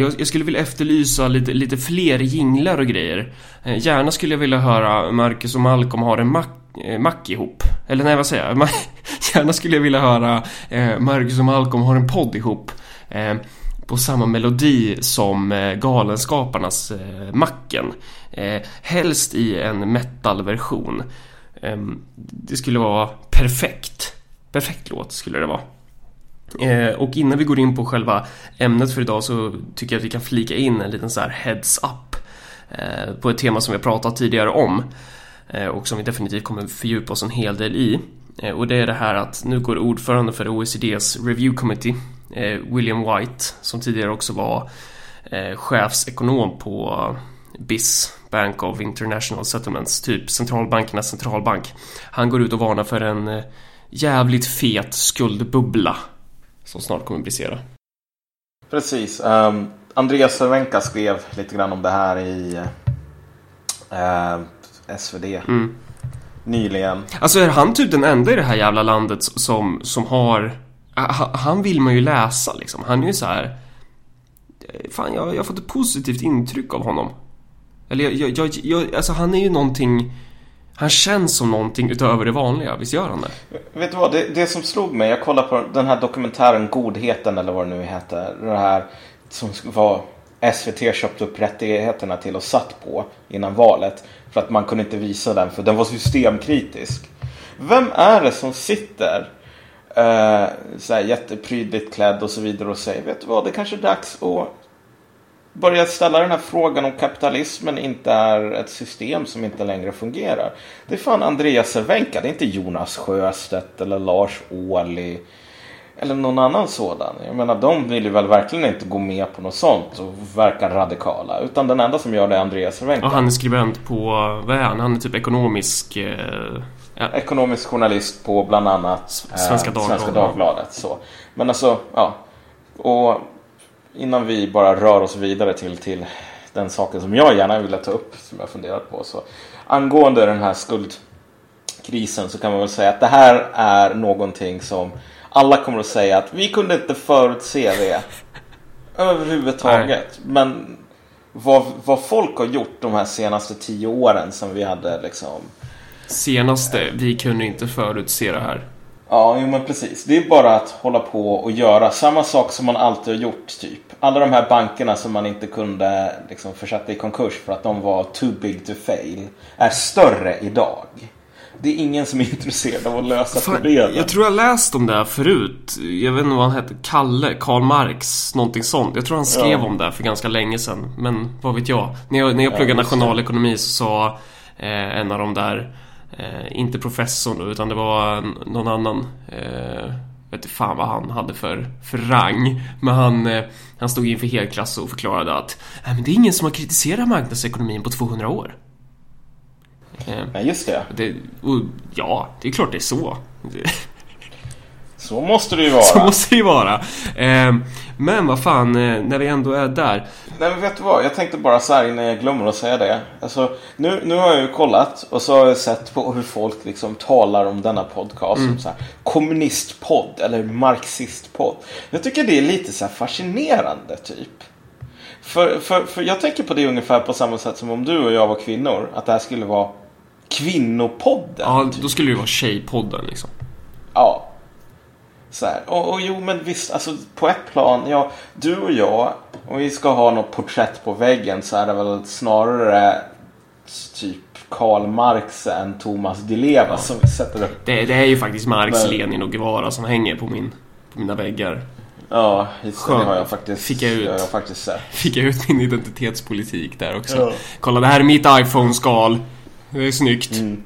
Jag, jag skulle vilja efterlysa lite, lite fler jinglar och grejer. Eh, gärna skulle jag vilja höra Marcus och Malcolm har en mack, eh, mack ihop. Eller nej, vad säger jag? Gärna skulle jag vilja höra eh, Marcus och Malcolm har en podd ihop. På samma melodi som Galenskaparnas Macken. Helst i en metalversion. Ehm, det skulle vara perfekt. Perfekt låt skulle det vara. Eh, och innan vi går in på själva ämnet för idag så tycker jag att vi kan flika in en liten så här heads up eh, på ett tema som vi har pratat tidigare om eh, och som vi definitivt kommer fördjupa oss en hel del i. Och det är det här att nu går ordförande för OECDs Review Committee, William White, som tidigare också var chefsekonom på BIS, Bank of International Settlements, typ centralbankernas centralbank. Han går ut och varnar för en jävligt fet skuldbubbla som snart kommer brisera. Precis. Um, Andreas Cervenka skrev lite grann om det här i uh, SvD. Mm. Nyligen. Alltså är han typ den enda i det här jävla landet som, som har... Han vill man ju läsa liksom. Han är ju så här... Fan, jag, jag har fått ett positivt intryck av honom. Eller jag, jag, jag, alltså han är ju någonting han känns som någonting utöver det vanliga, visst gör han det? Vet du vad, det, det som slog mig, jag kollade på den här dokumentären Godheten eller vad det nu heter. Det här som var SVT köpte upp rättigheterna till och satt på innan valet. För att man kunde inte visa den för den var systemkritisk. Vem är det som sitter eh, så här jätteprydligt klädd och så vidare och säger vet du vad det kanske är dags att börja ställa den här frågan om kapitalismen inte är ett system som inte längre fungerar. Det är fan Andreas Cervenka, det är inte Jonas Sjöstedt eller Lars Ohly eller någon annan sådan. Jag menar de vill ju väl verkligen inte gå med på något sånt och verka radikala. Utan den enda som gör det är Andreas Cervenka. Och han är skribent på, vad är han? Han är typ ekonomisk... Eh, ja. Ekonomisk journalist på bland annat Svenska Dagbladet. Svenska Dagbladet så. Men alltså, ja. Och innan vi bara rör oss vidare till, till den saken som jag gärna ville ta upp som jag funderat på. Så, angående den här skuldkrisen så kan man väl säga att det här är någonting som alla kommer att säga att vi kunde inte förutse det överhuvudtaget. Nej. Men vad, vad folk har gjort de här senaste tio åren som vi hade liksom Senaste, vi kunde inte förutse det här. Ja, jo, men precis. Det är bara att hålla på och göra samma sak som man alltid har gjort. typ. Alla de här bankerna som man inte kunde liksom, försätta i konkurs för att de var too big to fail är större idag. Det är ingen som är intresserad av att lösa Fan, problemen. Jag tror jag läst om det här förut. Jag vet inte vad han hette. Kalle, Karl Marx, någonting sånt. Jag tror han skrev ja. om det för ganska länge sedan. Men vad vet jag. När jag, när jag pluggade ja, nationalekonomi så sa eh, en av de där Eh, inte professorn utan det var någon annan eh, vet inte fan vad han hade för, för rang. Men han, eh, han stod inför helklass och förklarade att äh, men det är ingen som har kritiserat marknadsekonomin på 200 år. Eh, ja, just det. det och, ja, det är klart det är så. Så måste det ju vara. Så måste det ju vara. Eh, men vad fan, eh, när vi ändå är där. Nej men vet du vad, jag tänkte bara så här innan jag glömmer att säga det. Alltså, nu, nu har jag ju kollat och så har jag sett på hur folk liksom talar om denna podcast. Mm. Som så här, kommunistpodd eller marxistpodd. Jag tycker det är lite så fascinerande typ. För, för, för jag tänker på det ungefär på samma sätt som om du och jag var kvinnor. Att det här skulle vara kvinnopodden. Ja, då skulle det ju vara tjejpodden liksom. Ja, så här. Och, och jo men visst, alltså på ett plan, ja, du och jag, om vi ska ha något porträtt på väggen så är det väl snarare typ Karl Marx än Thomas Di Leva ja. som vi sätter upp. Det, det är ju faktiskt Marx, men... Lenin och Guevara som hänger på, min, på mina väggar. Ja, just det, det har jag faktiskt, fick jag ut, jag faktiskt sett. Fick jag ut min identitetspolitik där också. Ja. Kolla, det här är mitt iPhone-skal. Det är snyggt. Mm.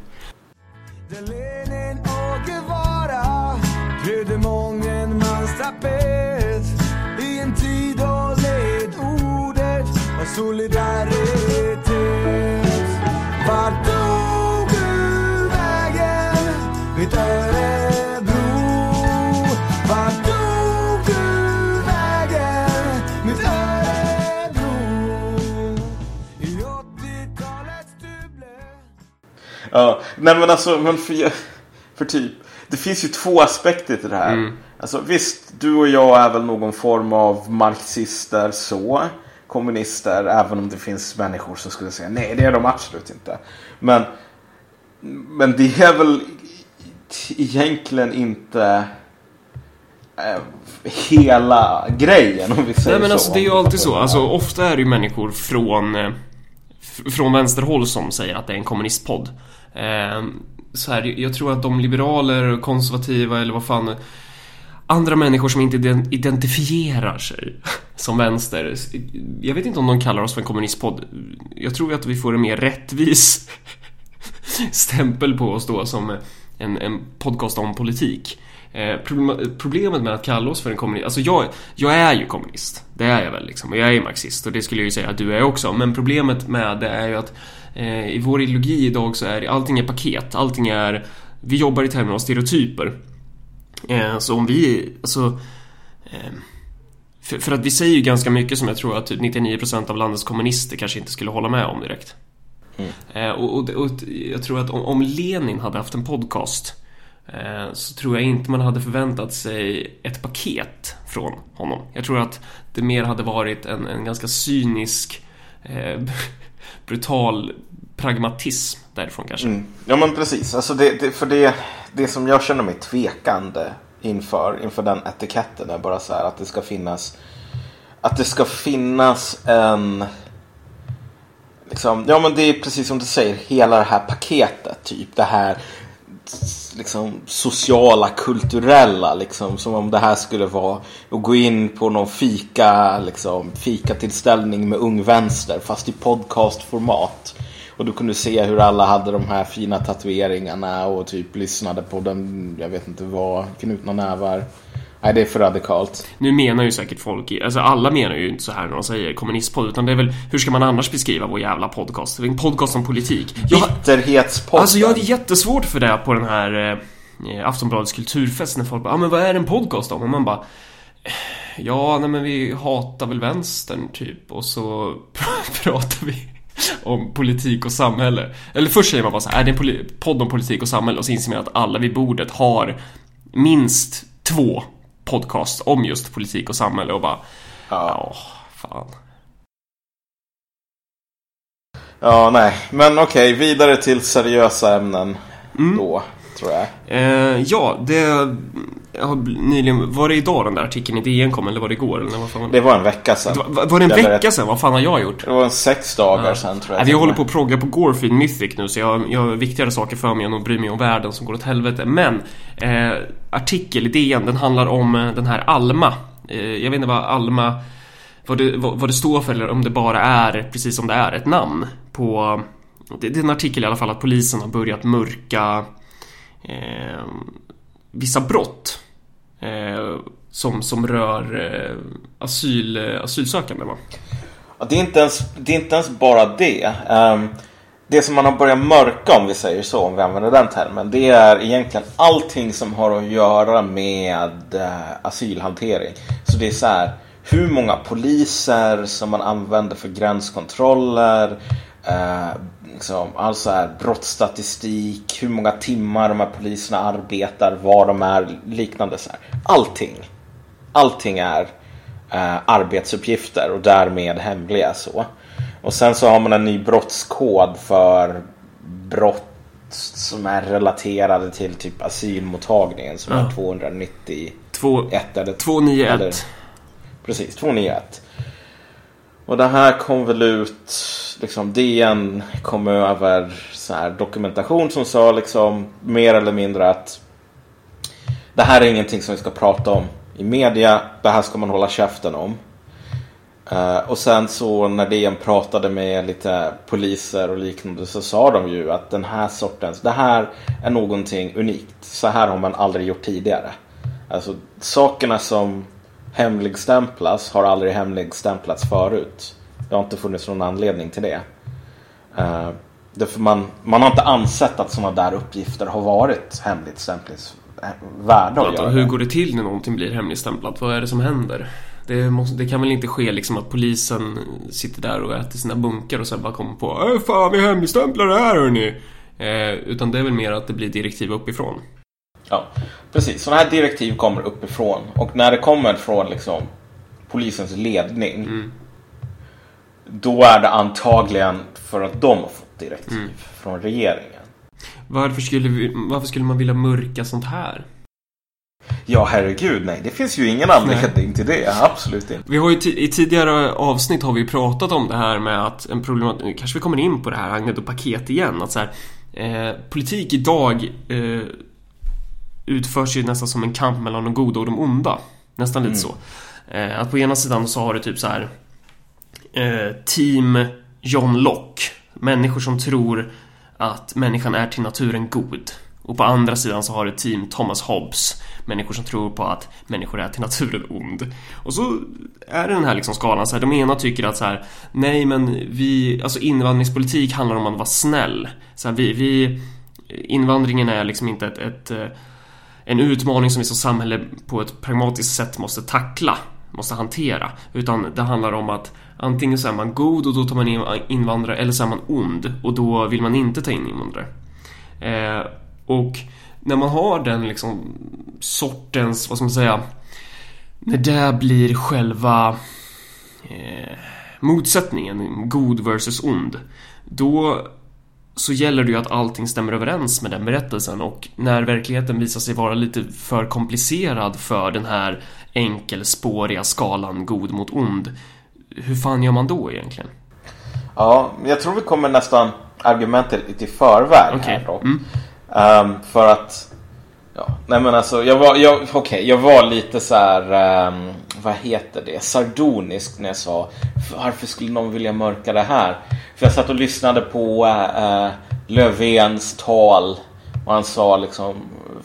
Solidaritet Vart tog du vägen, mitt Örebro? Vart tog du vägen, mitt Örebro? I 80-talets Duble Ja, nej men alltså, men för, för typ det finns ju två aspekter till det här. Mm. Alltså visst, du och jag är väl någon form av marxister så. Kommunister. Även om det finns människor som skulle säga nej det är de absolut inte. Men, men det är väl egentligen inte eh, hela grejen om vi säger Nej men så. alltså det är ju alltid så. Alltså ofta är det ju människor från eh, från vänsterhåll som säger att det är en kommunistpodd. Eh, så här, jag tror att de liberaler, konservativa eller vad fan andra människor som inte identifierar sig som vänster. Jag vet inte om de kallar oss för en kommunistpodd. Jag tror att vi får en mer rättvis stämpel på oss då som en, en podcast om politik. Eh, problemet med att kalla oss för en kommunist, alltså jag, jag är ju kommunist. Det är jag väl liksom. Och jag är ju marxist och det skulle jag ju säga att du är också. Men problemet med det är ju att eh, i vår ideologi idag så är allting är paket. Allting är, vi jobbar i termer av stereotyper. Eh, så om vi, alltså eh, för, för att vi säger ju ganska mycket som jag tror att typ 99% av landets kommunister kanske inte skulle hålla med om direkt. Eh, och, och, och jag tror att om, om Lenin hade haft en podcast så tror jag inte man hade förväntat sig ett paket från honom. Jag tror att det mer hade varit en, en ganska cynisk, eh, brutal pragmatism därifrån kanske. Mm. Ja men precis. Alltså det, det, för det, det som jag känner mig tvekande inför, inför den etiketten är bara så här att det ska finnas att det ska finnas en liksom, ja men det är precis som du säger, hela det här paketet typ det här liksom sociala, kulturella liksom som om det här skulle vara att gå in på någon fika liksom fikatillställning med Ung Vänster fast i podcastformat. Och du kunde se hur alla hade de här fina tatueringarna och typ lyssnade på den, jag vet inte vad, knutna nävar. Nej, det är för radikalt. Nu menar ju säkert folk, alltså alla menar ju inte så här när de säger kommunistpodd utan det är väl, hur ska man annars beskriva vår jävla podcast? Det är en podcast om politik. Bitterhetspodden. alltså jag hade jättesvårt för det på den här eh, Aftonbladets kulturfest när folk bara, ah, men vad är en podcast om? Och man bara "Eh, Ja, nej men vi hatar väl vänstern typ och så pratar vi om politik och samhälle. Eller först säger man bara så här, är det en podd om politik och samhälle? Och så inser man att alla vid bordet har minst två podcast om just politik och samhälle och bara Ja. Ja, fan. Ja, nej. Men okej, vidare till seriösa ämnen Mm. då, tror jag. Eh, ja, det har nyligen... Var det idag den där artikeln i DN kom eller var det igår? Eller vad fan var det? Det var en vecka sedan. Var, var det en Eller vecka sedan? Vad fan har jag gjort? Det var en sex dagar sedan tror jag. Vi håller på att progga på Gorefeed Mythic nu så jag, jag har viktigare saker för mig än att bry mig om världen som går åt helvete. Men eh, artikel i DN, den handlar om eh, den här Alma. Eh, jag vet inte vad Alma vad det, vad, vad det står för eller om det bara är precis som det är ett namn på det, det är en artikel i alla fall att polisen har börjat mörka eh, vissa brott eh, som, som rör eh, asyl, eh, asylsökande va? Ja, det, är inte ens, det är inte ens bara det. Um, det som man har börjat mörka om vi säger så, om vi använder den termen. Det är egentligen allting som har att göra med uh, asylhantering. Så det är så här, hur många poliser som man använder för gränskontroller. Uh, liksom, all så här brottsstatistik, hur många timmar de här poliserna arbetar, var de är, liknande så här. Allting. Allting är eh, arbetsuppgifter och därmed hemliga så. Och sen så har man en ny brottskod för brott som är relaterade till typ asylmottagningen som Ja. är 291 Två, eller 291. eller- Precis, 291. Och det här kom väl ut, liksom DN kom över så här dokumentation som sa liksom mer eller mindre att det här är ingenting som vi ska prata om i media, det här ska man hålla käften om. Uh, och sen så när DN pratade med lite poliser och liknande så sa de ju att den här sortens, det här är någonting unikt. Så här har man aldrig gjort tidigare. Alltså sakerna som hemligstämplas har aldrig hemligstämplats förut. Det har inte funnits någon anledning till det. Uh, därför man, man har inte ansett att sådana där uppgifter har varit hemligstämplings eh, värda att Vänta, göra. hur går det till när någonting blir hemligstämplat? Vad är det som händer? Det, måste, det kan väl inte ske liksom att polisen sitter där och äter sina bunkar och sen bara kommer på äh, fan vi hemligstämplar det här hörni. Eh, utan det är väl mer att det blir direktiv uppifrån. Ja, precis. Sådana här direktiv kommer uppifrån. Och när det kommer från liksom, polisens ledning. då är det antagligen för att de har fått direktiv mm. från regeringen. Varför skulle, vi, varför skulle man vilja mörka sånt här? Ja, herregud, nej. Det finns ju ingen anledning nej. till det. Absolut inte. Vi har ju i tidigare avsnitt har vi pratat om det här med att en problem... Kanske vi kommer in på det här Agnet och paket igen. Att så här, eh, politik idag eh, utförs ju nästan som en kamp mellan de goda och de onda. Nästan lite mm. så. Eh, att på ena sidan så har du typ så här eh, Team John Locke. Människor som tror att människan är till naturen god. Och på andra sidan så har du Team Thomas Hobbes. Människor som tror på att människor är till naturen ond. Och så är det den här liksom skalan så här, de ena tycker att så här, nej men vi, alltså invandringspolitik handlar om att vara snäll. Så här, vi, vi, invandringen är liksom inte ett, ett eh, en utmaning som vi som samhälle på ett pragmatiskt sätt måste tackla, måste hantera. Utan det handlar om att antingen så är man god och då tar man in invandrare eller så är man ond och då vill man inte ta in invandrare. Eh, och när man har den liksom sortens, vad ska man säga, när det blir själva eh, motsättningen, god versus ond, då så gäller det ju att allting stämmer överens med den berättelsen och när verkligheten visar sig vara lite för komplicerad för den här enkelspåriga skalan god mot ond, hur fan gör man då egentligen? Ja, jag tror vi kommer nästan argumentet lite i förväg okay. här dock. Mm. Um, för att Ja, nej men alltså jag var, jag, okay, jag var lite så här, um, vad heter det, sardonisk när jag sa varför skulle någon vilja mörka det här? För jag satt och lyssnade på uh, Löfvens tal och han sa liksom,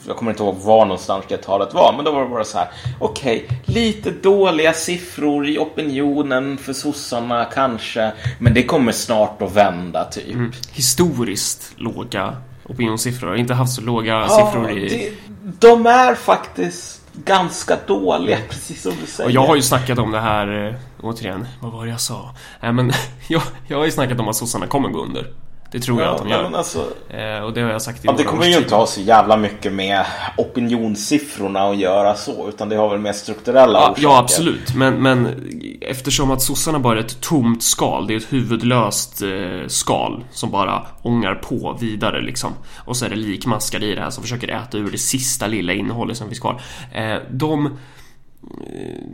jag kommer inte ihåg var någonstans det talet var, men då var det bara så här, okej, okay, lite dåliga siffror i opinionen för sossarna kanske, men det kommer snart att vända typ. Mm. Historiskt låga opinionssiffror. Inte haft så låga ja, siffror i... Det, de är faktiskt ganska dåliga, precis som du säger. Och jag har ju snackat om det här, äh, återigen, vad var det jag sa? Äh, men jag, jag har ju snackat om att sossarna kommer gå under. Det tror jag att de gör. Alltså, eh, och det har jag sagt i ja, Det kommer ju inte ha så jävla mycket med opinionssiffrorna att göra så. Utan det har väl mer strukturella ja, orsaker. Ja, absolut. Men, men eftersom att sossarna bara är ett tomt skal. Det är ett huvudlöst eh, skal som bara ångar på vidare liksom. Och så är det likmaskar i det här som försöker äta ur det sista lilla innehållet som finns kvar. Eh, de eh,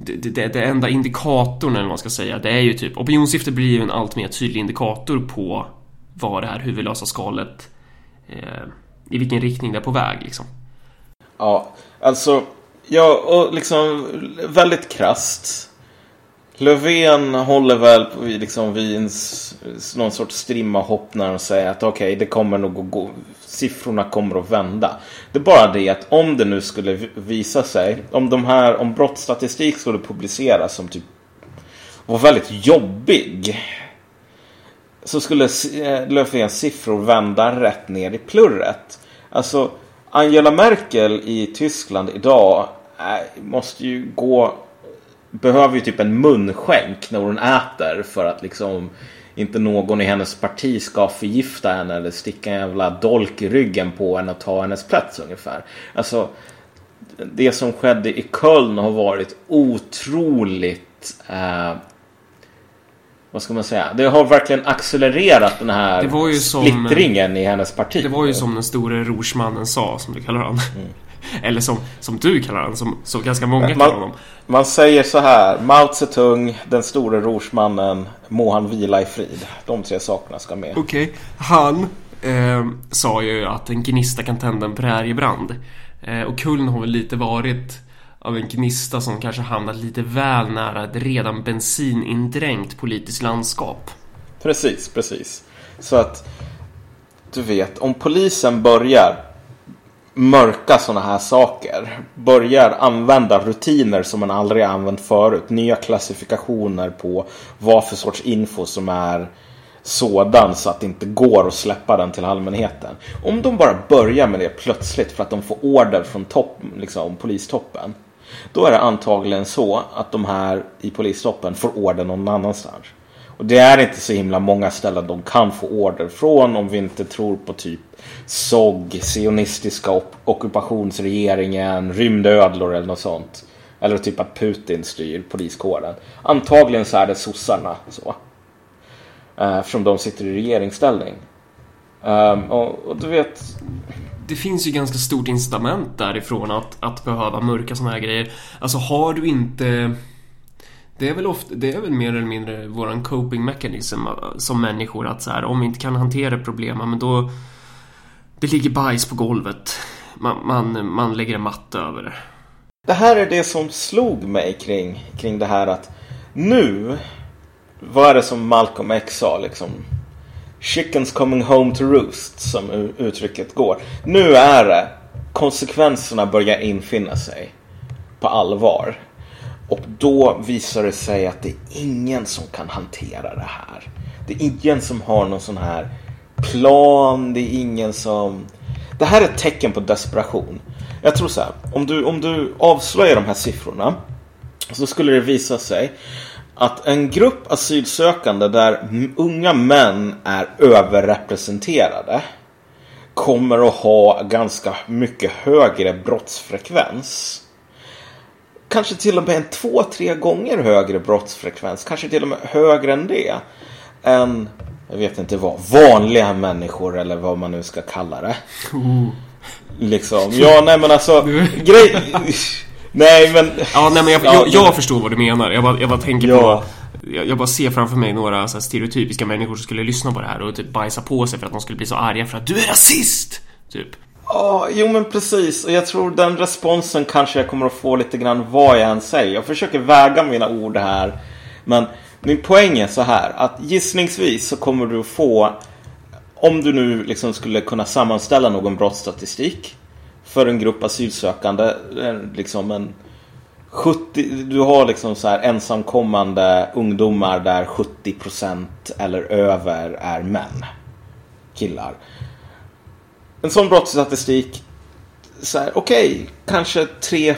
det, det, det, enda indikatorn eller vad man ska säga det är ju typ opinionssiffror blir ju en allt mer tydlig indikator på vad det här huvudlösa skalet eh, i vilken riktning det är på väg liksom. Ja, alltså ja, och liksom väldigt krast. Löfven håller väl liksom vid en, någon sorts strimma hopp när de säger att okej, okay, det kommer nog att gå, siffrorna kommer att vända. Det är bara det att om det nu skulle visa sig, om de här, om brottsstatistik skulle publiceras som typ var väldigt jobbig så skulle eh, Löfvens siffror vända rätt ner i plurret. Alltså Angela Merkel i Tyskland idag eh, måste ju gå behöver ju typ en munskänk när hon äter för att liksom inte någon i hennes parti ska förgifta henne eller sticka en jävla dolk i ryggen på henne och ta hennes plats ungefär. Alltså det som skedde i Köln har varit otroligt eh, vad ska man säga? Det har verkligen accelererat den här det var ju som, splittringen i hennes parti. Det var ju som den store rorsmannen sa, som du kallar honom. Mm. Eller som, som du kallar honom, som, som ganska många man, kallar honom. Man säger så här, Mao Zedong, den store rorsmannen, må han vila i frid. De tre sakerna ska med. Okej, okay. han eh, sa ju att en gnista kan tända en präriebrand. Eh, och Kullen har väl lite varit av en gnista som kanske hamnat lite väl nära ett redan bensinindränkt politiskt landskap. Precis, precis. Så att du vet, om polisen börjar mörka sådana här saker. Börjar använda rutiner som man aldrig använt förut. Nya klassifikationer på vad för sorts info som är sådan så att det inte går att släppa den till allmänheten. Om de bara börjar med det plötsligt för att de får order från topp, liksom, polistoppen. Då är det antagligen så att de här i polisstoppen får order någon annanstans. Och det är inte så himla många ställen de kan få order från om vi inte tror på typ SOG, sionistiska ockupationsregeringen, rymdödlor eller något sånt. Eller typ att Putin styr poliskåren. Antagligen så är det sossarna så. Eh, eftersom de sitter i regeringsställning. Um, och, och, du vet... Det finns ju ganska stort incitament därifrån att, att behöva mörka sådana här grejer. Alltså har du inte... Det är väl ofta, det är väl mer eller mindre våran coping mechanism äh, som människor att så här, om vi inte kan hantera problemen men då... Det ligger bajs på golvet. Man, man, man lägger en matta över det. Det här är det som slog mig kring, kring det här att nu, vad är det som Malcolm X sa liksom? Chickens coming home to roost som uttrycket går. Nu är det konsekvenserna börjar infinna sig på allvar. Och då visar det sig att det är ingen som kan hantera det här. Det är ingen som har någon sån här plan. Det är ingen som... Det här är ett tecken på desperation. Jag tror så här. Om du, om du avslöjar de här siffrorna så skulle det visa sig att en grupp asylsökande där unga män är överrepresenterade kommer att ha ganska mycket högre brottsfrekvens. Kanske till och med en två, tre gånger högre brottsfrekvens. Kanske till och med högre än det. Än, jag vet inte vad, vanliga människor eller vad man nu ska kalla det. Oh. Liksom, ja nej men alltså, grej... Nej men... Ja, nej, men jag, jag, jag förstår vad du menar. Jag bara, jag bara tänker ja. på... Jag, jag, bara ser framför mig några så stereotypiska människor som skulle lyssna på det här och typ bajsa på sig för att de skulle bli så arga för att du är rasist! Typ. Ja, jo men precis. Och jag tror den responsen kanske jag kommer att få lite grann vad jag än säger. Jag försöker väga mina ord här. Men min poäng är så här att gissningsvis så kommer du få om du nu liksom skulle kunna sammanställa någon brottsstatistik för en grupp asylsökande, eh, liksom en 70, du har liksom så här ensamkommande ungdomar där 70% eller över är män. Killar. En sån brottsstatistik, så här, okej, okay, kanske tre,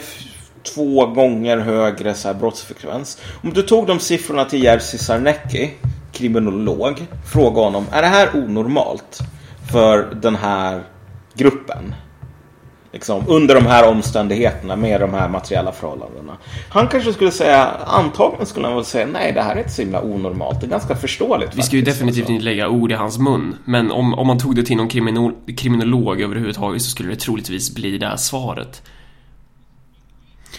två gånger högre så här brottsfrekvens. Om du tog de siffrorna till Jerzy Sarnecki, kriminolog, fråga honom, är det här onormalt för den här gruppen? Liksom, under de här omständigheterna med de här materiella förhållandena. Han kanske skulle säga, antagligen skulle han väl säga nej det här är inte så himla onormalt. Det är ganska förståeligt. Vi ska ju definitivt inte lägga ord i hans mun. Men om, om man tog det till någon kriminol, kriminolog överhuvudtaget så skulle det troligtvis bli det här svaret.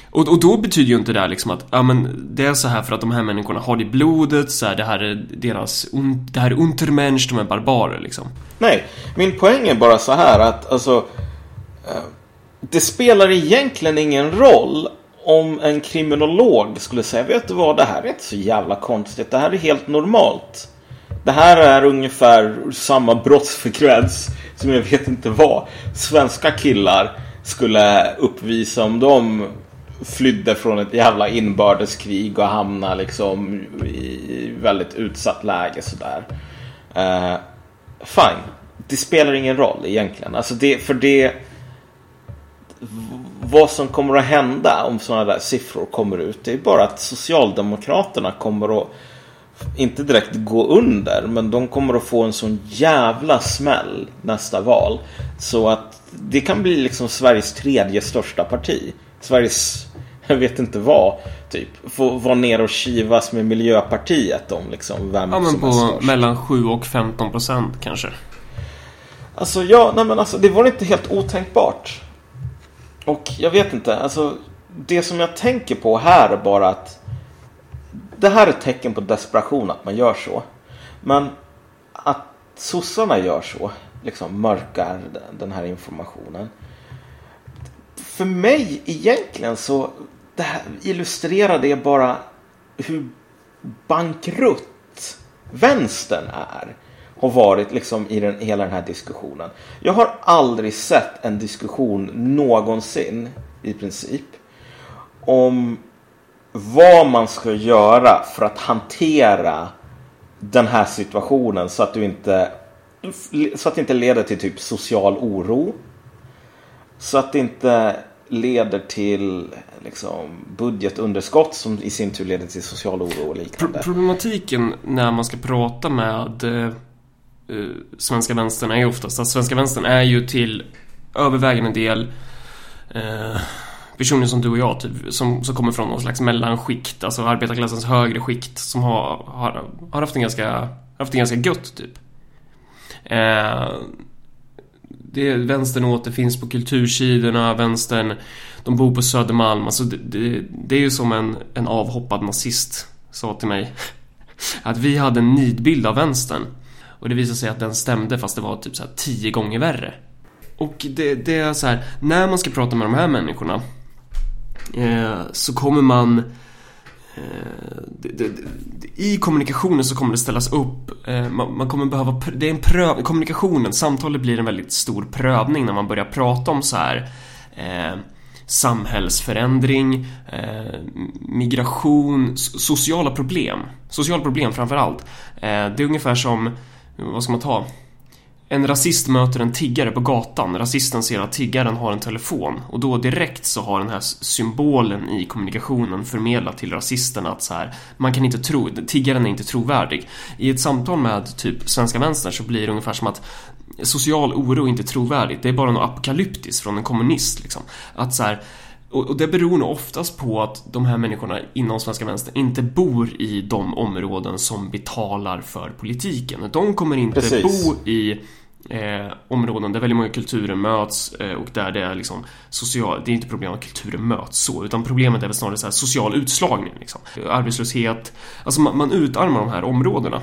Och, och då betyder ju inte det liksom att, ja men det är så här för att de här människorna har det i blodet, så här, det här är deras, det här är untermensch, de är barbarer liksom. Nej, min poäng är bara så här att alltså eh, det spelar egentligen ingen roll om en kriminolog skulle säga Vet du vad, det här är inte så jävla konstigt. Det här är helt normalt. Det här är ungefär samma brottsfrekvens som jag vet inte vad svenska killar skulle uppvisa om de flydde från ett jävla inbördeskrig och hamnade liksom i väldigt utsatt läge sådär. Uh, fine. Det spelar ingen roll egentligen. Alltså det, för det vad som kommer att hända om sådana där siffror kommer ut. Det är bara att Socialdemokraterna kommer att inte direkt gå under, men de kommer att få en sån jävla smäll nästa val. Så att det kan bli liksom Sveriges tredje största parti. Sveriges, jag vet inte vad, typ. Få vara ner och kivas med Miljöpartiet om liksom vem ja, men som på är störst. mellan 7 och 15 procent kanske. Alltså ja, nej men alltså det var inte helt otänkbart. Och jag vet inte, alltså det som jag tänker på här är bara att det här är ett tecken på desperation att man gör så. Men att sossarna gör så, liksom mörkar den här informationen. För mig egentligen så det här illustrerar det bara hur bankrutt vänstern är har varit liksom i den, hela den här diskussionen. Jag har aldrig sett en diskussion någonsin i princip om vad man ska göra för att hantera den här situationen så att du inte så att det inte leder till typ social oro. Så att det inte leder till liksom, budgetunderskott som i sin tur leder till social oro och liknande. Problematiken när man ska prata med eh, svenska vänstern är ju oftast att svenska vänstern är ju till övervägande del eh, personer som du och jag typ, som, som kommer från någon slags mellanskikt, alltså arbetarklassens högre skikt som har, har, har haft en ganska haft det ganska gött typ. Eh, det, vänstern återfinns på kultursidorna, vänstern, de bor på Södermalm. Alltså det, det, det är ju som en, en avhoppad nazist sa till mig. Att vi hade en nidbild av vänstern. Och det visade sig att den stämde fast det var typ så här tio gånger värre. Och det, det är så här, när man ska prata med de här människorna eh, så kommer man eh, det, det, I kommunikationen så kommer det ställas upp eh, man, man, kommer behöva Det är en pröv, Kommunikationen, samtalet blir en väldigt stor prövning när man börjar prata om så här eh, Samhällsförändring eh, Migration Sociala problem Sociala problem framför allt eh, Det är ungefär som vad ska man ta? En rasist möter en tiggare på gatan. Rasisten ser att tiggaren har en telefon och då direkt så har den här symbolen i kommunikationen förmedlat till rasisten att så här, man kan inte tro, tiggaren är inte trovärdig. I ett samtal med typ svenska vänstern så blir det ungefär som att social oro är inte trovärdigt. Det är bara något apokalyptiskt från en kommunist liksom. Att så här, och, det beror nog oftast på att de här människorna inom svenska vänstern inte bor i de områden som betalar för politiken. De kommer inte Precis. bo i eh, områden där väldigt många kulturer möts eh, och där det är liksom social, det är inte problem att kulturer möts så, utan problemet är väl snarare så social utslagning liksom. Arbetslöshet, alltså man, man utarmar de här områdena.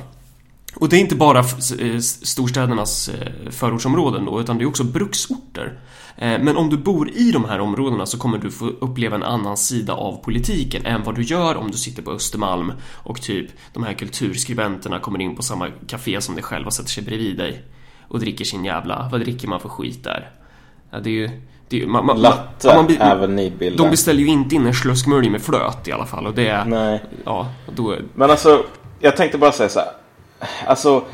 Och det är inte bara eh, storstädernas eh, förortsområden då, utan det är också bruksorter. Eh, men om du bor i de här områdena så kommer du få uppleva en annan sida av politiken än vad du gör om du sitter på Östermalm och typ de här kulturskribenterna kommer in på samma café som dig själv och sätter sig bredvid dig och dricker sin jävla, vad dricker man för skit där? Ja, det är ju... Det är man, man, Latte ja, man, även nidbilden. De beställer ju inte in en slöskmölj med flöt i alla fall och det... Nej. Ja, då... Men alltså, jag tänkte bara säga så här. Alltså,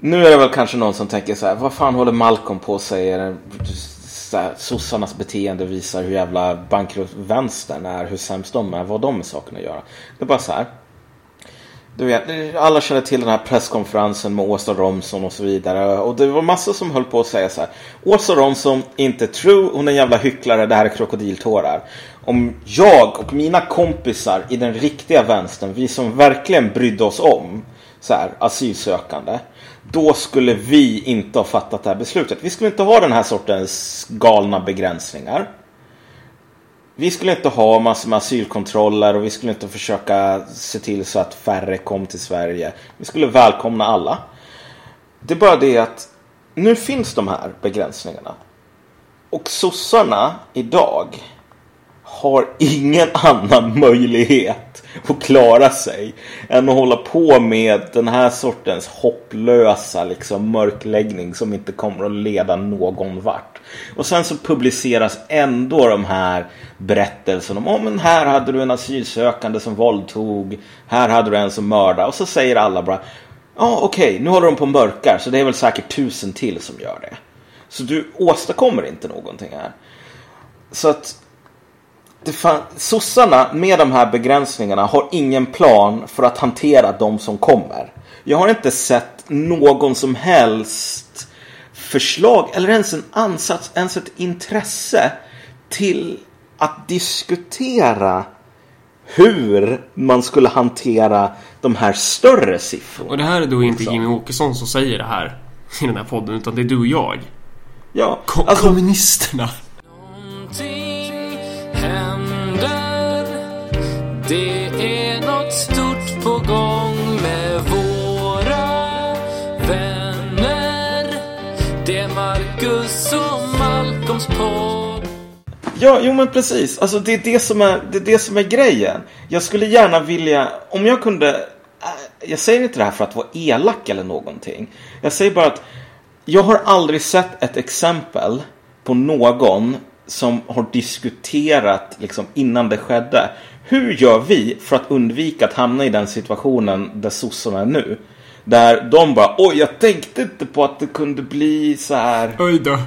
nu är det väl kanske någon som tänker så här, vad fan håller Malcolm på och säger? Så här, sossarnas beteende visar hur jävla bankrutt vänstern är, hur sämst de är, vad de med sakerna att göra. Det är bara så här. Du vet, alla känner till den här presskonferensen med Åsa Romson och så vidare. Och det var massor som höll på att säga så här. Åsa Romson, inte true, hon är en jävla hycklare, det här är krokodiltårar. Om jag och mina kompisar i den riktiga vänstern, vi som verkligen brydde oss om så här, asylsökande. Då skulle vi inte ha fattat det här beslutet. Vi skulle inte ha den här sortens galna begränsningar. Vi skulle inte ha massor med asylkontroller och vi skulle inte försöka se till så att färre kom till Sverige. Vi skulle välkomna alla. Det är bara det att nu finns de här begränsningarna. Och sossarna idag har ingen annan möjlighet att klara sig än att hålla på med den här sortens hopplösa liksom, mörkläggning som inte kommer att leda någon vart. Och sen så publiceras ändå de här berättelserna om oh, men här hade du en asylsökande som våldtog, här hade du en som mördade och så säger alla bara ja oh, okej, okay, nu håller de på och mörkar så det är väl säkert tusen till som gör det. Så du åstadkommer inte någonting här. Så att det fan, sossarna med de här begränsningarna har ingen plan för att hantera de som kommer. Jag har inte sett någon som helst förslag eller ens en ansats, ens ett intresse till att diskutera hur man skulle hantera de här större siffrorna. Och det här är då inte Jimmy Åkesson som säger det här i den här podden utan det är du och jag. Ja, Ko alltså, kommunisterna. Det är något stort på gång med våra vänner. Det är Marcus och Malcolms podd. Ja, jo men precis. Alltså det är det som är, det är det som är grejen. Jag skulle gärna vilja, om jag kunde, äh, jag säger inte det här för att vara elak eller någonting. Jag säger bara att jag har aldrig sett ett exempel på någon som har diskuterat liksom innan det skedde hur gör vi för att undvika att hamna i den situationen där sossarna är nu? Där de bara, oj jag tänkte inte på att det kunde bli så här Oj då.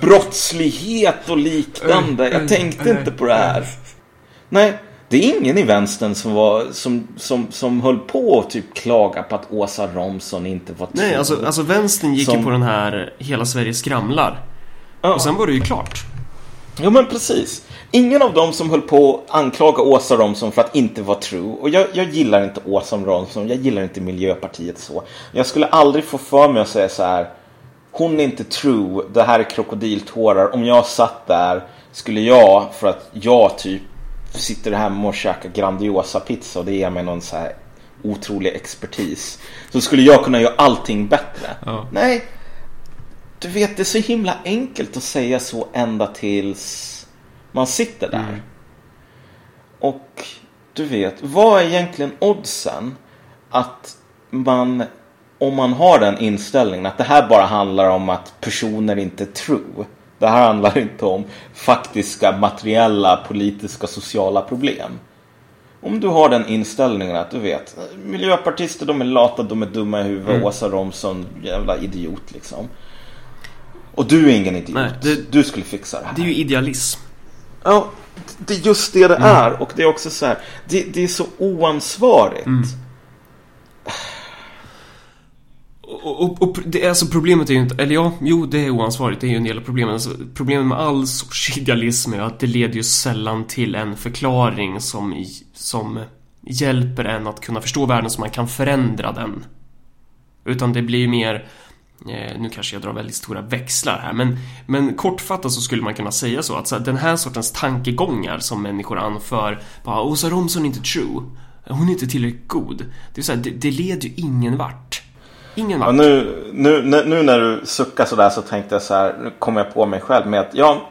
brottslighet och liknande. Jag tänkte inte på det här. Nej, det är ingen i vänstern som, var, som, som, som höll på och typ klaga på att Åsa Romson inte var Nej, alltså, alltså vänstern gick som... ju på den här Hela Sverige skramlar. Ja. Och sen var det ju klart. Ja men precis. Ingen av dem som höll på att anklaga Åsa Romson för att inte vara true. Och jag, jag gillar inte Åsa Romson, jag gillar inte Miljöpartiet så. Jag skulle aldrig få för mig att säga så här. Hon är inte true, det här är krokodiltårar. Om jag satt där skulle jag, för att jag typ sitter hemma och käkar Grandiosa pizza och det ger mig någon så här otrolig expertis. Så skulle jag kunna göra allting bättre. Ja. Nej, du vet det är så himla enkelt att säga så ända tills man sitter där. Mm. Och du vet, vad är egentligen oddsen att man, om man har den inställningen att det här bara handlar om att personer inte true. Det här handlar inte om faktiska materiella, politiska, sociala problem. Om du har den inställningen att du vet, miljöpartister de är lata, de är dumma i huvudet, Mm. Åsa Romson, jävla idiot liksom. Och du är ingen idiot. Nej, det- du skulle fixa det här. Det är ju idealism. Ja, det är just det det är. Och det är också så här, det, det är så oansvarigt. Och, och, och det, är alltså problemet är ju inte, eller ja, jo det är oansvarigt, det är ju en del av problemet. Alltså, problemet med all sorts idealism är att det leder ju sällan till en förklaring som, som hjälper en att kunna förstå världen så man kan förändra den. Utan det blir mer, nu kanske jag drar väldigt stora växlar här, men, men kortfattat så skulle man kunna säga så att så den här sortens tankegångar som människor anför, bara Åsa Romson är inte true, hon är inte tillräckligt god. Det är så här, det, det leder ju ingen vart. Ingen Ja, vart. nu, nu, nu, nu när du suckar sådär så tänkte jag så här, nu kommer jag på mig själv med att ja,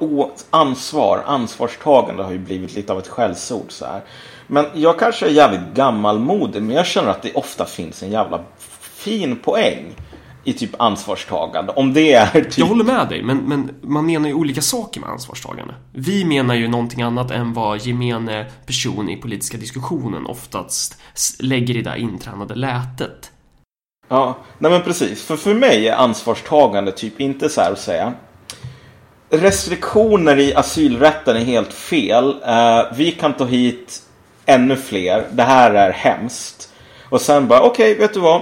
ansvar, ansvarstagande har ju blivit lite av ett skällsord så här. Men jag kanske är jävligt gammalmodig, men jag känner att det ofta finns en jävla fin poäng i typ ansvarstagande. Om det är typ... Jag håller med dig, men, men man menar ju olika saker med ansvarstagande. Vi menar ju någonting annat än vad gemene person i politiska diskussionen oftast lägger i det där intränade lätet. Ja, nej men precis. För för mig är ansvarstagande typ inte så här att säga. Restriktioner i asylrätten är helt fel. Eh, vi kan ta hit ännu fler. Det här är hemskt. Och sen bara, okej, vet du vad?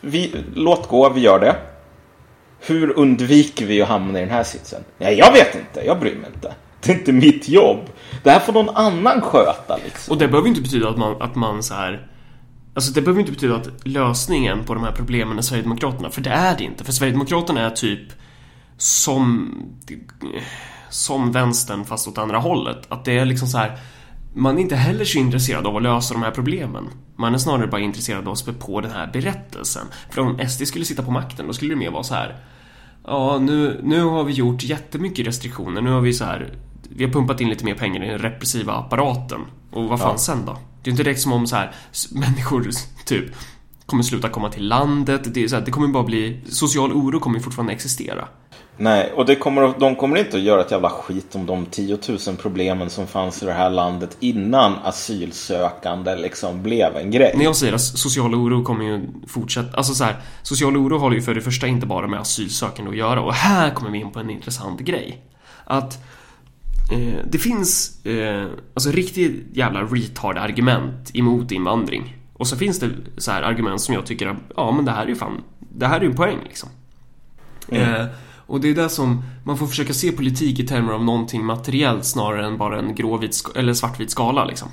Vi, låt gå, vi gör det. Hur undviker vi att hamna i den här sitsen? Nej, jag vet inte. Jag bryr mig inte. Det är inte mitt jobb. Det här får någon annan sköta liksom. Och det behöver ju inte betyda att man, att man så här... Alltså det behöver inte betyda att lösningen på de här problemen är Sverigedemokraterna, för det är det inte. För Sverigedemokraterna är typ som... Som vänstern fast åt andra hållet. Att det är liksom så här... Man är inte heller så intresserad av att lösa de här problemen. Man är snarare bara intresserad av att spä på den här berättelsen. För om SD skulle sitta på makten, då skulle det mer vara så här... Ja, nu, nu har vi gjort jättemycket restriktioner. Nu har vi så här... Vi har pumpat in lite mer pengar i den repressiva apparaten. Och vad fan Ja. sen då? Det är inte direkt som om så här människor typ kommer sluta komma till landet. Det, är så här, det kommer bara bli... Social oro kommer fortfarande existera. Nej, och det kommer, de kommer inte att göra ett jävla skit om de 10 000 problemen som fanns i det här landet innan asylsökande liksom blev en grej. När jag säger att social oro kommer ju fortsätta... Alltså så här, social oro har ju för det första inte bara med asylsökande att göra. Och här kommer vi in på en intressant grej. Att eh, det finns eh, alltså riktigt jävla retard argument emot invandring. Och så finns det så här argument som jag tycker att, ja men det här är ju fan, det här är ju en poäng liksom. Eh, och det är det som, man får försöka se politik i termer av någonting materiellt snarare än bara en gråvit eller svartvit skala liksom.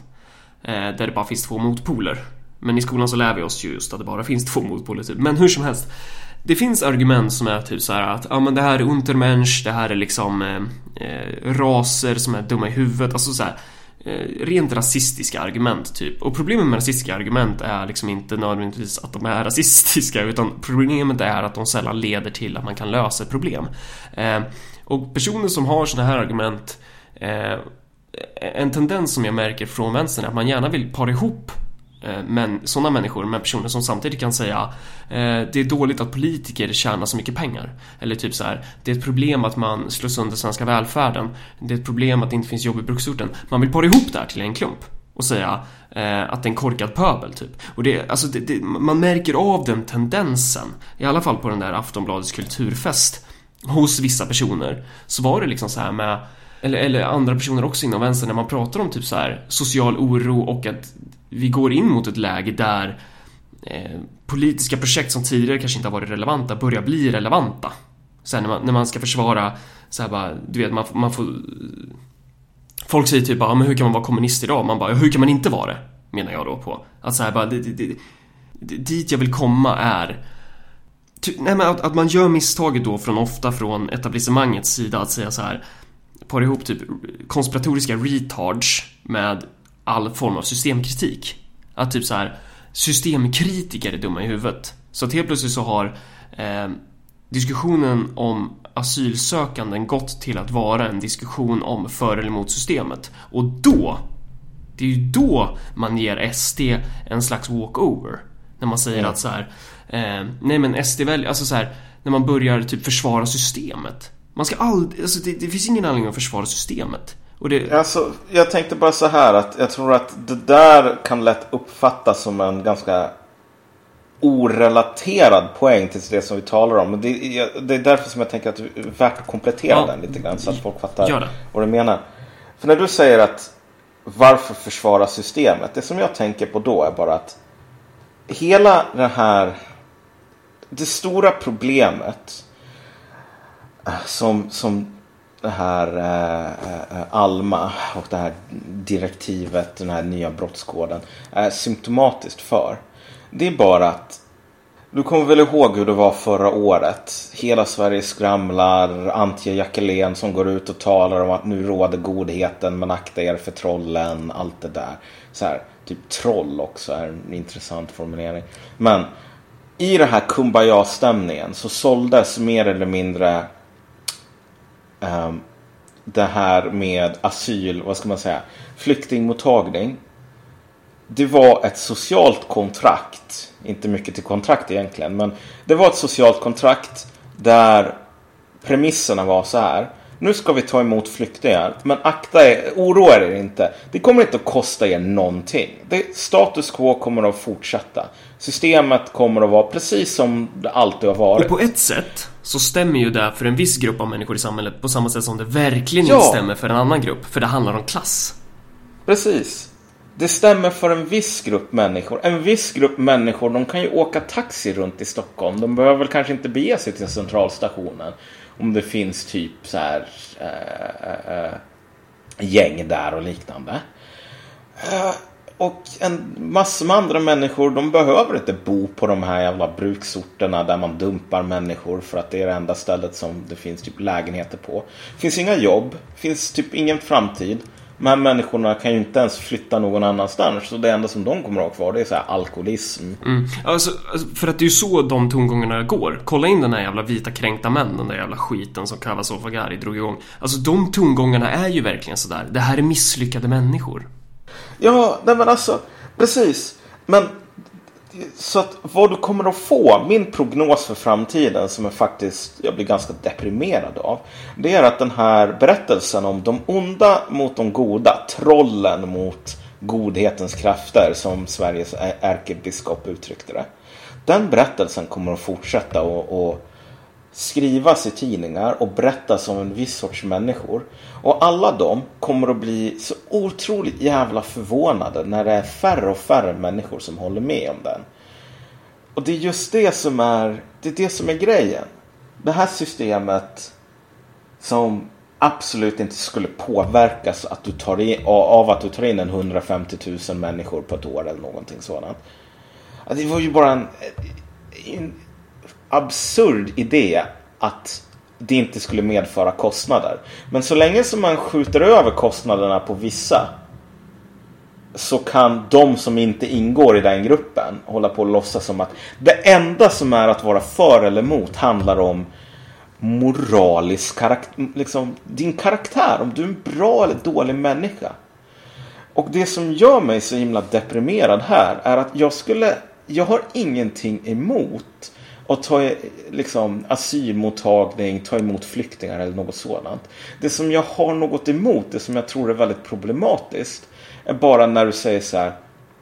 Eh, där det bara finns två motpoler. Men i skolan så lär vi oss ju just att det bara finns två motpoler typ. Men hur som helst. Det finns argument som är typ så här att ja men det här är untermensch, det här är liksom eh, eh raser som är dumma i huvudet, alltså så här Eh, rent rasistiska argument typ. Och problemet med rasistiska argument är liksom inte nödvändigtvis att de är rasistiska utan problemet är att de sällan leder till att man kan lösa ett problem. Eh, och personer som har sådana här argument eh, en tendens som jag märker från vänstern är att man gärna vill para ihop Eh, men, sådana människor men personer som samtidigt kan säga eh, det är dåligt att politiker tjänar så mycket pengar. Eller typ så här, det är ett problem att man slår sönder svenska välfärden. Det är ett problem att det inte finns jobb i bruksorten. Man vill para ihop det här till en klump och säga eh, att det är en korkad pöbel typ. Och det, alltså det, det, man märker av den tendensen, i alla fall på den där Aftonbladets kulturfest hos vissa personer, så var det liksom så här med eller, eller andra personer också inom vänstern när man pratar om typ så här social oro och att vi går in mot ett läge där eh, politiska projekt som tidigare kanske inte har varit relevanta börjar bli relevanta. Sen när, man, när man ska försvara, så här bara, du vet, man, man får... Folk säger typ bara, men hur kan man vara kommunist idag? Man bara, hur kan man inte vara det? Menar jag då på. Att så här bara, det, det, det, dit jag vill komma är ty, nej, men att, att, man gör misstaget då från ofta från etablissemangets sida att säga så här par ihop typ konspiratoriska retards med all form av systemkritik. Att typ så här systemkritiker är dumma i huvudet. Så att helt plötsligt så har eh, diskussionen om asylsökanden gått till att vara en diskussion om för eller emot systemet. Och då, det är ju då man ger SD en slags walkover. När man säger mm. att så här, eh, nej men SD väljer, alltså så här, när man börjar typ försvara systemet. Man ska aldrig, alltså det, det finns ingen anledning att försvara systemet. Och det... alltså, jag tänkte bara så här att jag tror att det där kan lätt uppfattas som en ganska orelaterad poäng till det som vi talar om. Det, det är därför som jag tänker att det är värt att komplettera ja. den lite grann så att folk fattar vad du menar. För när du säger att varför försvara systemet? Det som jag tänker på då är bara att hela den här det stora problemet som, som det här eh, eh, Alma och det här direktivet, den här nya brottskoden är symptomatiskt för. Det är bara att du kommer väl ihåg hur det var förra året? Hela Sverige skramlar, Antje Jackelén som går ut och talar om att nu råder godheten men akta er för trollen, allt det där. Så här, typ troll också är en intressant formulering. Men i den här Kumbaya-stämningen så såldes mer eller mindre um, det här med asyl, vad ska man säga, flyktingmottagning. Det var ett socialt kontrakt, inte mycket till kontrakt egentligen, men det var ett socialt kontrakt där premisserna var så här. Nu ska vi ta emot flyktingar, men akta er, oroa er inte. Det kommer inte att kosta er någonting. Det, status quo kommer att fortsätta. Systemet kommer att vara precis som det alltid har varit. Och på ett sätt så stämmer ju det för en viss grupp av människor i samhället på samma sätt som det verkligen ja. inte stämmer för en annan grupp. För det handlar om klass. Precis. Det stämmer för en viss grupp människor. En viss grupp människor, de kan ju åka taxi runt i Stockholm. De behöver väl kanske inte bege sig till centralstationen. Om det finns typ så här äh, äh, gäng där och liknande. Äh, och en massa med andra människor, de behöver inte bo på de här jävla bruksorterna där man dumpar människor för att det är det enda stället som det finns typ lägenheter på. Det finns inga jobb, finns typ ingen framtid. De här människorna kan ju inte ens flytta någon annanstans. Så det enda som de kommer att ha kvar det är så här alkoholism. Mm. Alltså, alltså för att det är ju så de tongångarna går. Kolla in den här jävla vita kränkta män, den där jävla skiten som Kavasofagari drog igång. Alltså de tongångarna är ju verkligen sådär. Det här är misslyckade människor. Ja, nej men alltså, precis. Men så att vad du kommer att få, min prognos för framtiden som jag faktiskt, jag blir ganska deprimerad av. Det är att den här berättelsen om de onda mot de goda, trollen mot godhetens krafter som Sveriges ärkebiskop uttryckte det. Den berättelsen kommer att fortsätta och, och skrivas i tidningar och berättas om en viss sorts människor. Och alla de kommer att bli så otroligt jävla förvånade när det är färre och färre människor som håller med om den. Och det är just det som är, det är, det som är grejen. Det här systemet som absolut inte skulle påverkas att du tar in, av att du tar in en 150 000 människor på ett år eller någonting sådant. Det var ju bara en, en absurd idé att det inte skulle medföra kostnader. Men så länge som man skjuter över kostnaderna på vissa så kan de som inte ingår i den gruppen hålla på och låtsas som att det enda som är att vara för eller emot handlar om moralisk karaktär, liksom din karaktär, om du är en bra eller dålig människa. Och det som gör mig så himla deprimerad här är att jag skulle, jag har ingenting emot och ta liksom, asylmottagning, ta emot flyktingar eller något sådant. Det som jag har något emot, det som jag tror är väldigt problematiskt, är bara när du säger så här.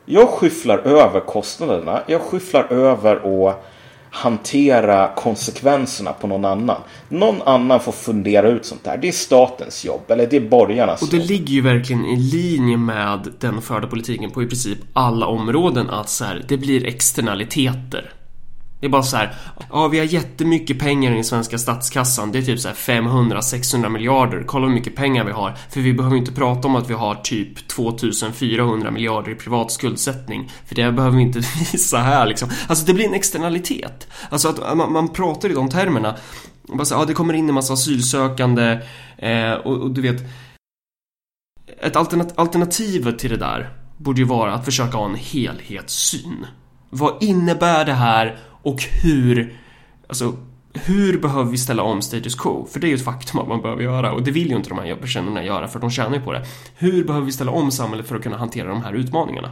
Jag skyfflar över kostnaderna. Jag skyfflar över och hantera konsekvenserna på någon annan. Någon annan får fundera ut sånt där. Det är statens jobb, eller det är borgarnas jobb. Och det ligger ju verkligen i linje med den förda politiken på i princip alla områden att så här, det blir externaliteter. Det är bara så här, ja vi har jättemycket pengar i den svenska statskassan. Det är typ så här 500-600 miljarder. Kolla hur mycket pengar vi har. För vi behöver inte prata om att vi har typ 2400 miljarder i privat skuldsättning. För det behöver vi inte visa här liksom. Alltså det blir en externalitet. Alltså att man, man pratar i de termerna. Bara så, ja, det kommer in en massa asylsökande eh, och, och du vet ett alternat till det där borde ju vara att försöka ha en helhetssyn. Vad innebär det här och hur, alltså hur behöver vi ställa om status quo? För det är ju ett faktum att man behöver göra och det vill ju inte de här personerna göra för de tjänar ju på det. Hur behöver vi ställa om samhället för att kunna hantera de här utmaningarna?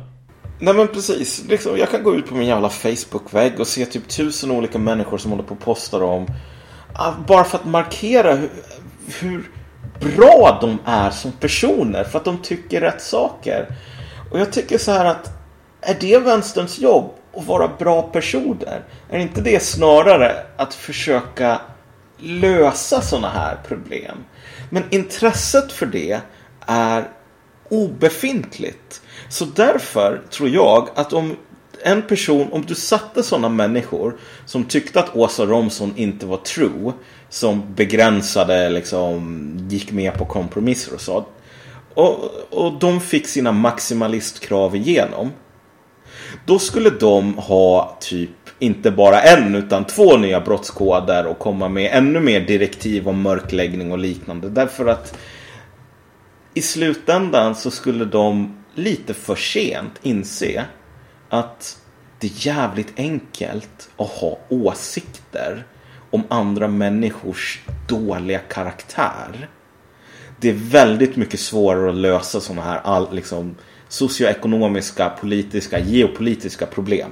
Nej men precis. Liksom, jag kan gå ut på min jävla Facebook-vägg och se typ tusen olika människor som håller på och postar om ah, bara för att markera hur, hur bra de är som personer för att de tycker rätt saker. Och jag tycker så här att är det vänsterns jobb att vara bra personer? Är inte det snarare att försöka lösa sådana här problem? Men intresset för det är obefintligt. Så därför tror jag att om en person, om du satte sådana människor som tyckte att Åsa Romson inte var true, som begränsade, liksom, gick med på kompromisser och så. Och, och de fick sina maximalistkrav igenom. Då skulle de ha typ inte bara en utan två nya brottskoder och komma med ännu mer direktiv om mörkläggning och liknande. Därför att i slutändan så skulle de lite för sent inse att det är jävligt enkelt att ha åsikter om andra människors dåliga karaktär. Det är väldigt mycket svårare att lösa sådana här all, liksom, socioekonomiska, politiska, geopolitiska problem.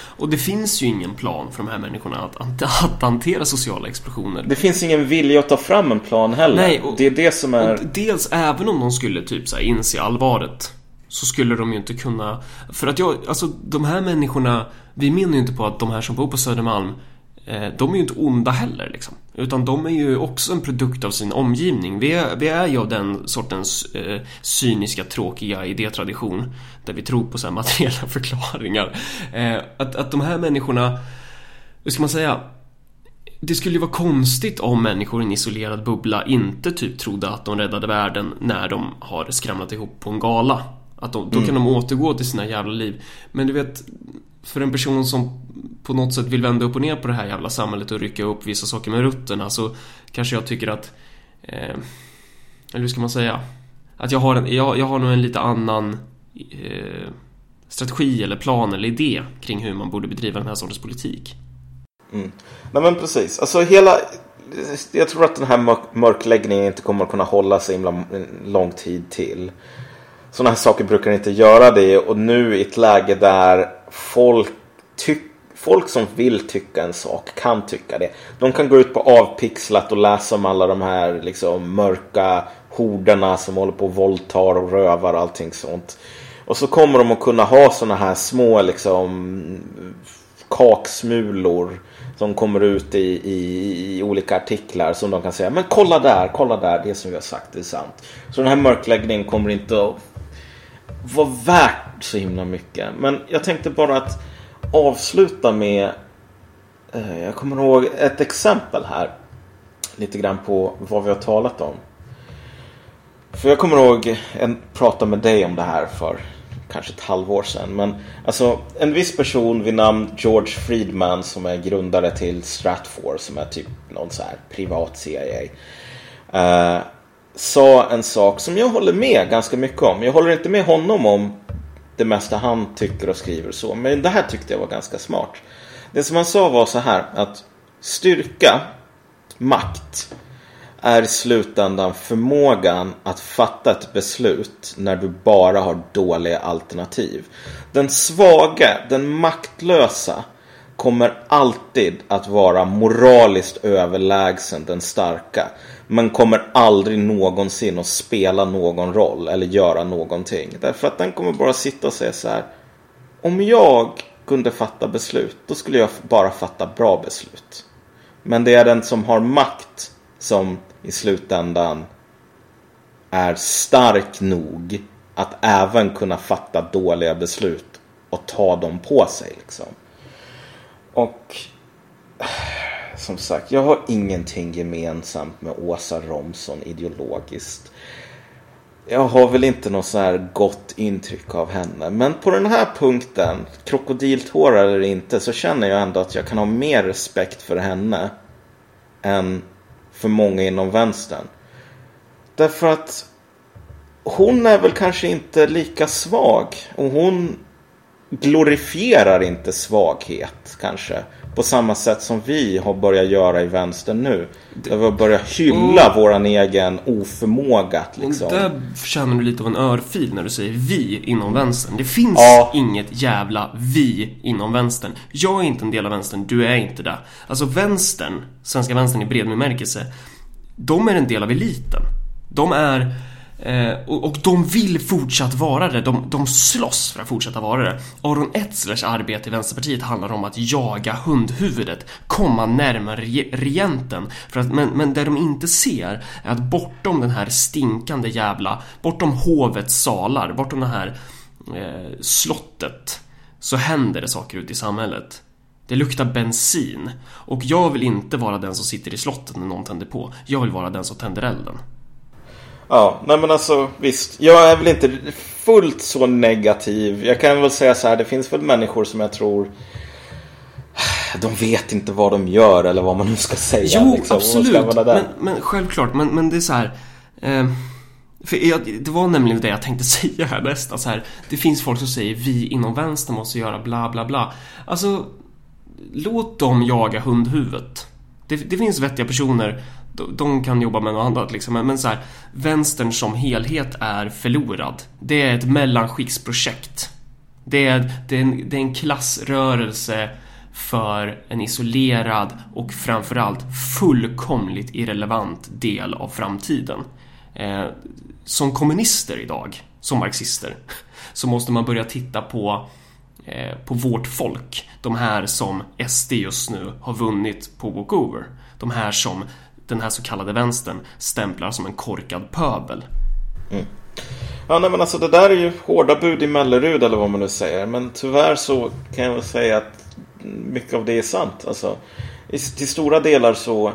Och det finns ju ingen plan för de här människorna att, att, att hantera sociala explosioner. Det finns ingen vilja att ta fram en plan heller. Nej, och, det är det som är... dels, även om de skulle typ så här, inse allvaret så skulle de ju inte kunna... För att jag, alltså de här människorna, vi menar ju inte på att de här som bor på Södermalm Eh, de är ju inte onda heller liksom. Utan de är ju också en produkt av sin omgivning. Vi är, vi är ju av den sortens eh, cyniska, tråkiga idétradition. Där vi tror på så här materiella förklaringar. Eh, att, att de här människorna, hur ska man säga? Det skulle ju vara konstigt om människor i en isolerad bubbla inte typ trodde att de räddade världen när de har skramlat ihop på en gala. Att de, då mm. kan de återgå till sina jävla liv. Men du vet, för en person som på något sätt vill vända upp och ner på det här jävla samhället och rycka upp vissa saker med rutterna så kanske jag tycker att... Eh, eller hur ska man säga? Att jag har, en, jag, jag har nog en lite annan eh, strategi eller plan eller idé kring hur man borde bedriva den här sortens politik. Mm. Nej men precis, alltså hela... Jag tror att den här mörkläggningen inte kommer att kunna hålla så himla lång tid till sådana här saker brukar inte göra det och nu i ett läge där folk, tyck, folk som vill tycka en sak kan tycka det. De kan gå ut på avpixlat och läsa om alla de här liksom, mörka horderna som håller på och våldtar och rövar och allting sånt. Och så kommer de att kunna ha sådana här små liksom kaksmulor som kommer ut i, i, i, olika artiklar som de kan säga men kolla där, kolla där, det som vi har sagt är sant. Så den här mörkläggningen kommer inte att var värt så himla mycket. Men jag tänkte bara att avsluta med eh, jag kommer ihåg ett exempel här. Lite grann på vad vi har talat om. För jag kommer ihåg en prata med dig om det här för kanske ett halvår sedan. Men alltså en viss person vid namn George Friedman som är grundare till Stratfor som är typ någon så här privat CIA. Uh, eh, sa en sak som jag håller med ganska mycket om. Jag håller inte med honom om det mesta han tycker och skriver så. Men det här tyckte jag var ganska smart. Det som han sa var så här att styrka, makt, är i slutändan förmågan att fatta ett beslut när du bara har dåliga alternativ. Den svaga, den maktlösa kommer alltid att vara moraliskt överlägsen den starka. Men kommer aldrig någonsin att spela någon roll eller göra någonting. Därför att den kommer bara sitta och säga så här. Om jag kunde fatta beslut, då skulle jag bara fatta bra beslut. Men det är den som har makt som i slutändan är stark nog att även kunna fatta dåliga beslut och ta dem på sig. Liksom. Och som sagt, jag har ingenting gemensamt med Åsa Romson ideologiskt. Jag har väl inte något så här gott intryck av henne. Men på den här punkten, krokodiltårar eller inte, så känner jag ändå att jag kan ha mer respekt för henne än för många inom vänstern. Därför att hon är väl kanske inte lika svag. Och hon glorifierar inte svaghet kanske. På samma sätt som vi har börjat göra i vänstern nu. Där vi har börjat hylla mm. våran egen oförmåga. Liksom. Där känner du lite av en örfil när du säger vi inom vänstern. Det finns ja. inget jävla vi inom vänstern. Jag är inte en del av vänstern, du är inte det. Alltså vänstern, svenska vänstern i bred bemärkelse, de är en del av eliten. De är Eh, och, och, de vill fortsatt vara det. De, de slåss för att fortsätta vara det. Aron Etzlers arbete i Vänsterpartiet handlar om att jaga hundhuvudet, komma närmare regenten. För att, men, men det de inte ser är att bortom den här stinkande jävla, bortom hovets salar, bortom det här eh, slottet, så händer det saker ute i samhället. Det luktar bensin. Och jag vill inte vara den som sitter i slottet när någon tänder på. Jag vill vara den som tänder elden. Ja, nej men alltså visst. Jag är väl inte fullt så negativ. Jag kan väl säga så här, det finns väl människor som jag tror de vet inte vad de gör eller vad man nu ska säga. Jo, liksom, absolut. Men, men, självklart, men, men det är så här. Eh, för jag, det var nämligen det jag tänkte säga här nästa. Så här, det finns folk som säger vi inom vänster måste göra bla bla bla. Alltså, låt dem jaga hundhuvudet. Det, det finns vettiga personer de kan jobba med något annat liksom. Men så här, vänstern som helhet är förlorad. Det är ett mellanskiktsprojekt. Det är, det, är en, det är en klassrörelse för en isolerad och framförallt fullkomligt irrelevant del av framtiden. Eh, som kommunister idag, som marxister, så måste man börja titta på eh, på vårt folk. De här som SD just nu har vunnit på walkover. De här som den här så kallade vänstern stämplar som en korkad pöbel. Mm. Ja, nej, men alltså det där är ju hårda bud i Mellerud eller vad man nu säger. Men tyvärr så kan jag väl säga att mycket av det är sant. Alltså, till stora delar så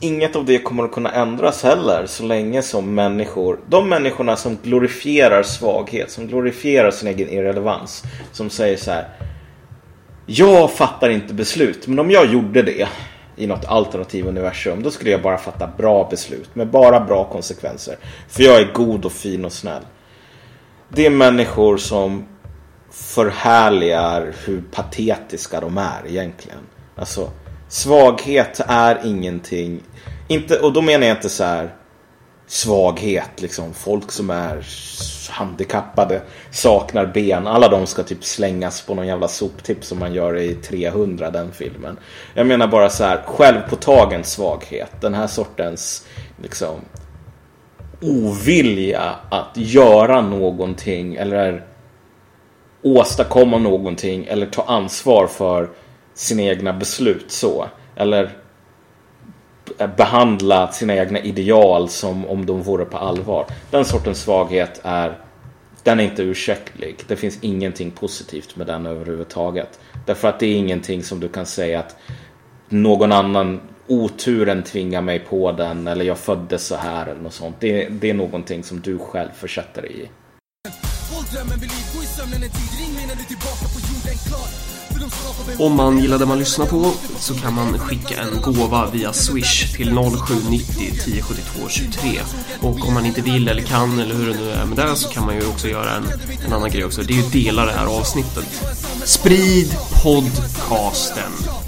inget av det kommer att kunna ändras heller så länge som människor, de människorna som glorifierar svaghet, som glorifierar sin egen irrelevans, som säger så här. Jag fattar inte beslut, men om jag gjorde det i något alternativ universum. Då skulle jag bara fatta bra beslut med bara bra konsekvenser. För jag är god och fin och snäll. Det är människor som förhärligar hur patetiska de är egentligen. Alltså, svaghet är ingenting. Inte, och då menar jag inte så här svaghet, liksom folk som är handikappade, saknar ben. Alla de ska typ slängas på någon jävla soptipp som man gör i 300 den filmen. Jag menar bara så här självpåtagen svaghet. Den här sortens liksom ovilja att göra någonting eller åstadkomma någonting eller ta ansvar för sina egna beslut så. Eller Eh, behandla sina egna ideal som om de vore på allvar. Den sortens svaghet är den är inte ursäktlig. Det finns ingenting positivt med den överhuvudtaget. Därför att det är ingenting som du kan säga att någon annan oturen tvingar mig på den eller jag föddes så här eller något sånt. Det, det är någonting som du själv försätter dig i. Om man gillar det man lyssnar på så kan man skicka en gåva via Swish till 0790 1072 23. Och om man inte vill eller kan eller hur det nu är med det så kan man ju också göra en, en annan grej också. Det är ju att dela det här avsnittet. Sprid podcasten. Ja,